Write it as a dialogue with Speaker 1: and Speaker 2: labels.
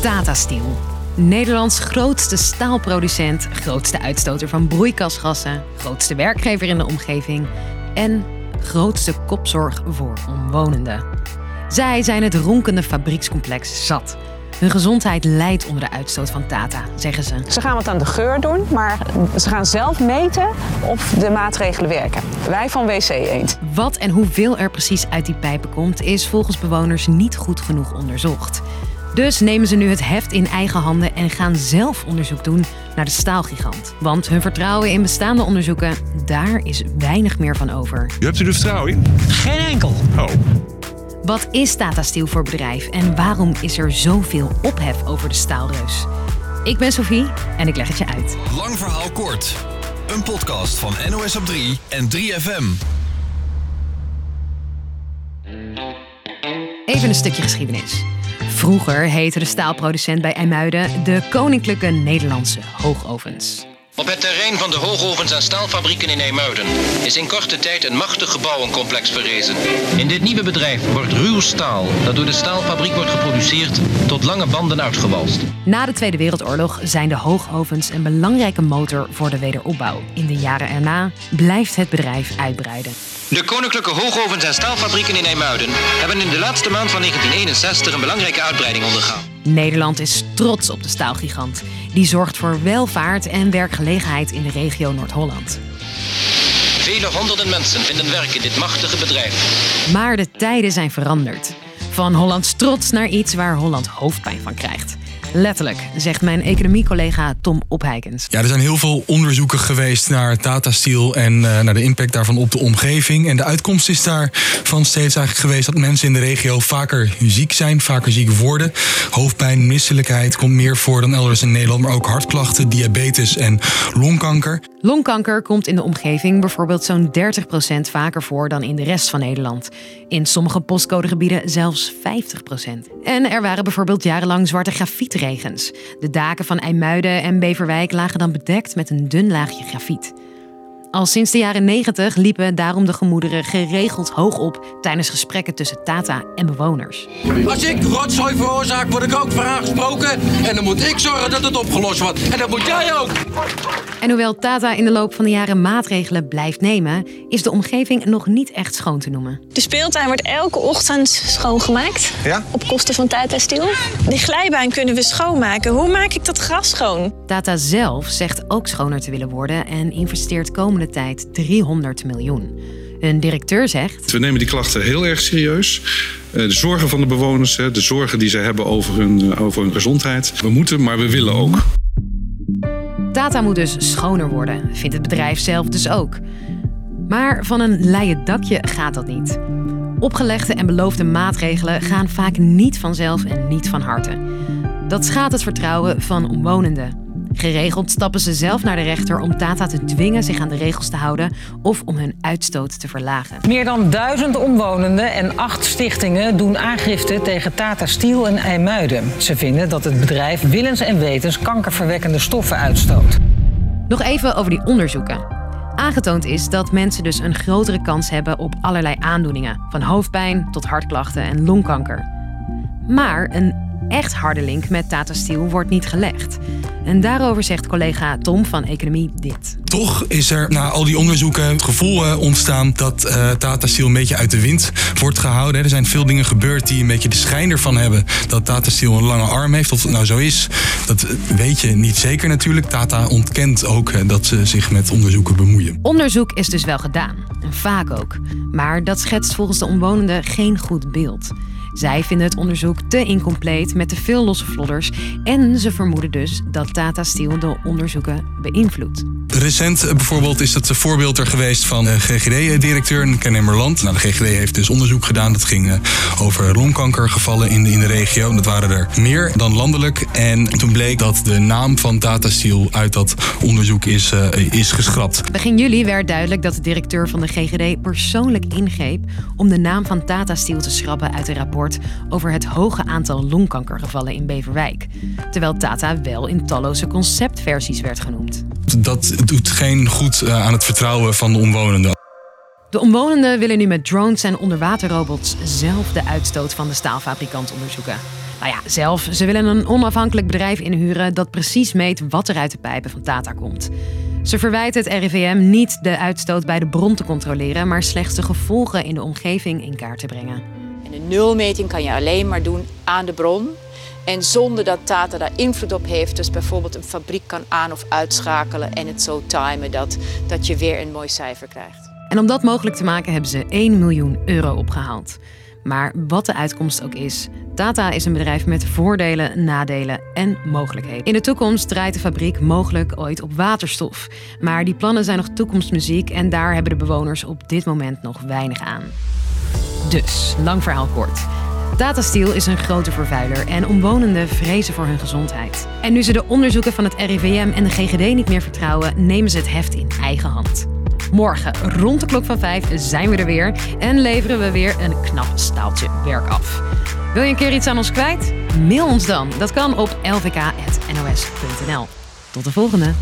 Speaker 1: Tata Steel. Nederlands grootste staalproducent, grootste uitstoter van broeikasgassen, grootste werkgever in de omgeving en grootste kopzorg voor omwonenden. Zij zijn het ronkende fabriekscomplex zat. Hun gezondheid leidt onder de uitstoot van Tata, zeggen ze.
Speaker 2: Ze gaan wat aan de geur doen, maar ze gaan zelf meten of de maatregelen werken. Wij van WC Eend.
Speaker 1: Wat en hoeveel er precies uit die pijpen komt, is volgens bewoners niet goed genoeg onderzocht. Dus nemen ze nu het heft in eigen handen en gaan zelf onderzoek doen naar de staalgigant. Want hun vertrouwen in bestaande onderzoeken, daar is weinig meer van over.
Speaker 3: U hebt u er vertrouwen in?
Speaker 4: Geen enkel.
Speaker 3: Oh.
Speaker 1: Wat is Tata Steel voor bedrijf en waarom is er zoveel ophef over de staalreus? Ik ben Sophie en ik leg het je uit.
Speaker 5: Lang verhaal kort. Een podcast van NOS op 3 en 3FM.
Speaker 1: Even een stukje geschiedenis. Vroeger heette de staalproducent bij IJmuiden de Koninklijke Nederlandse Hoogovens.
Speaker 6: Op het terrein van de hoogovens en staalfabrieken in IJmuiden is in korte tijd een machtig gebouwencomplex verrezen. In dit nieuwe bedrijf wordt ruw staal, dat door de staalfabriek wordt geproduceerd, tot lange banden uitgewalst.
Speaker 1: Na de Tweede Wereldoorlog zijn de hoogovens een belangrijke motor voor de wederopbouw. In de jaren erna blijft het bedrijf uitbreiden.
Speaker 6: De Koninklijke Hoogovens en Staalfabrieken in IJmuiden hebben in de laatste maand van 1961 een belangrijke uitbreiding ondergaan.
Speaker 1: Nederland is trots op de staalgigant. Die zorgt voor welvaart en werkgelegenheid in de regio Noord-Holland.
Speaker 6: Vele honderden mensen vinden werk in dit machtige bedrijf.
Speaker 1: Maar de tijden zijn veranderd. Van Hollands trots naar iets waar Holland hoofdpijn van krijgt. Letterlijk, zegt mijn economiecollega Tom Opheikens.
Speaker 7: Ja, er zijn heel veel onderzoeken geweest naar Tata Steel en uh, naar de impact daarvan op de omgeving. En de uitkomst is daarvan steeds eigenlijk geweest dat mensen in de regio vaker ziek zijn, vaker ziek worden. Hoofdpijn, misselijkheid komt meer voor dan elders in Nederland, maar ook hartklachten, diabetes en longkanker.
Speaker 1: Longkanker komt in de omgeving bijvoorbeeld zo'n 30% vaker voor dan in de rest van Nederland. In sommige postcodegebieden zelfs 50%. En er waren bijvoorbeeld jarenlang zwarte De daken van IJmuiden en Beverwijk lagen dan bedekt met een dun laagje grafiet. Al sinds de jaren 90 liepen daarom de gemoederen geregeld hoog op tijdens gesprekken tussen Tata en bewoners.
Speaker 4: Als ik rotzooi veroorzaak, word ik ook voor aangesproken. En dan moet ik zorgen dat het opgelost wordt. En dat moet jij ook.
Speaker 1: En hoewel Tata in de loop van de jaren maatregelen blijft nemen, is de omgeving nog niet echt schoon te noemen.
Speaker 8: De speeltuin wordt elke ochtend schoongemaakt.
Speaker 3: Ja?
Speaker 8: Op kosten van Tata Steel. De glijbaan kunnen we schoonmaken. Hoe maak ik dat gras schoon?
Speaker 1: Tata zelf zegt ook schoner te willen worden en investeert komende tijd 300 miljoen. Een directeur zegt.
Speaker 3: We nemen die klachten heel erg serieus. Eh, De zorgen van de bewoners, hè, de zorgen die ze hebben over hun, eh, over hun gezondheid. We moeten, maar we willen ook.
Speaker 1: Tata moet dus schoner worden, vindt het bedrijf zelf dus ook. Maar van een leien dakje gaat dat niet. Opgelegde en beloofde maatregelen gaan vaak niet vanzelf en niet van harte. Dat schaadt het vertrouwen van omwonenden. Geregeld stappen ze zelf naar de rechter om Tata te dwingen zich aan de regels te houden of om hun uitstoot te verlagen.
Speaker 9: Meer dan duizend omwonenden en acht stichtingen doen aangifte tegen Tata Steel en IJmuiden. Ze vinden dat het bedrijf willens en wetens kankerverwekkende stoffen uitstoot.
Speaker 1: Nog even over die onderzoeken. Aangetoond is dat mensen dus een grotere kans hebben op allerlei aandoeningen, van hoofdpijn tot hartklachten en longkanker. Maar een echt harde link met Tata Steel wordt niet gelegd. En daarover zegt collega Tom van Economie dit.
Speaker 7: Toch is er na al die onderzoeken het gevoel eh, ontstaan dat eh, Tata Steel een beetje uit de wind wordt gehouden. Er zijn veel dingen gebeurd die een beetje de schijn ervan hebben dat Tata Steel een lange arm heeft. Of het nou zo is, dat weet je niet zeker natuurlijk. Tata ontkent ook eh, dat ze zich met onderzoeken bemoeien.
Speaker 1: Onderzoek is dus wel gedaan, en vaak ook. Maar dat schetst volgens de omwonenden geen goed beeld. Zij vinden het onderzoek te incompleet met te veel losse vlodders en ze vermoeden dus dat Tata Steel de onderzoeken beïnvloedt.
Speaker 7: Recent eh, bijvoorbeeld is het voorbeeld er geweest van de GGD-directeur Ken Merland. Nou, de GGD heeft dus onderzoek gedaan. Dat ging eh, over longkankergevallen in de, in de regio. Dat waren er meer dan landelijk. En toen bleek dat de naam van Tata Steel uit dat onderzoek is, uh, is geschrapt.
Speaker 1: Begin juli werd duidelijk dat de directeur van de GGD persoonlijk ingreep om de naam van Tata Steel te schrappen uit een rapport over het hoge aantal longkankergevallen in Beverwijk. Terwijl Tata wel in talloze conceptversies werd genoemd.
Speaker 7: Dat doet geen goed aan het vertrouwen van de omwonenden.
Speaker 1: De omwonenden willen nu met drones en onderwaterrobots zelf de uitstoot van de staalfabrikant onderzoeken. Nou ja, zelf. Ze willen een onafhankelijk bedrijf inhuren dat precies meet wat er uit de pijpen van Tata komt. Ze verwijten het RIVM niet de uitstoot bij de bron te controleren, maar slechts de gevolgen in de omgeving in kaart te brengen.
Speaker 10: En een nulmeting kan je alleen maar doen aan de bron. En zonder dat Tata daar invloed op heeft. Dus bijvoorbeeld een fabriek kan aan- of uitschakelen en het zo timen dat, dat je weer een mooi cijfer krijgt.
Speaker 1: En om dat mogelijk te maken hebben ze 1 miljoen euro opgehaald. Maar wat de uitkomst ook is, Tata is een bedrijf met voordelen, nadelen en mogelijkheden. In de toekomst draait de fabriek mogelijk ooit op waterstof. Maar die plannen zijn nog toekomstmuziek en daar hebben de bewoners op dit moment nog weinig aan. Dus, lang verhaal kort. Tata Steel is een grote vervuiler en omwonenden vrezen voor hun gezondheid. En nu ze de onderzoeken van het RIVM en de GGD niet meer vertrouwen, nemen ze het heft in eigen hand. Morgen rond de klok van 5 zijn we er weer en leveren we weer een knap staaltje werk af. Wil je een keer iets aan ons kwijt? Mail ons dan. Dat kan op lvk.nos.nl. Tot de volgende.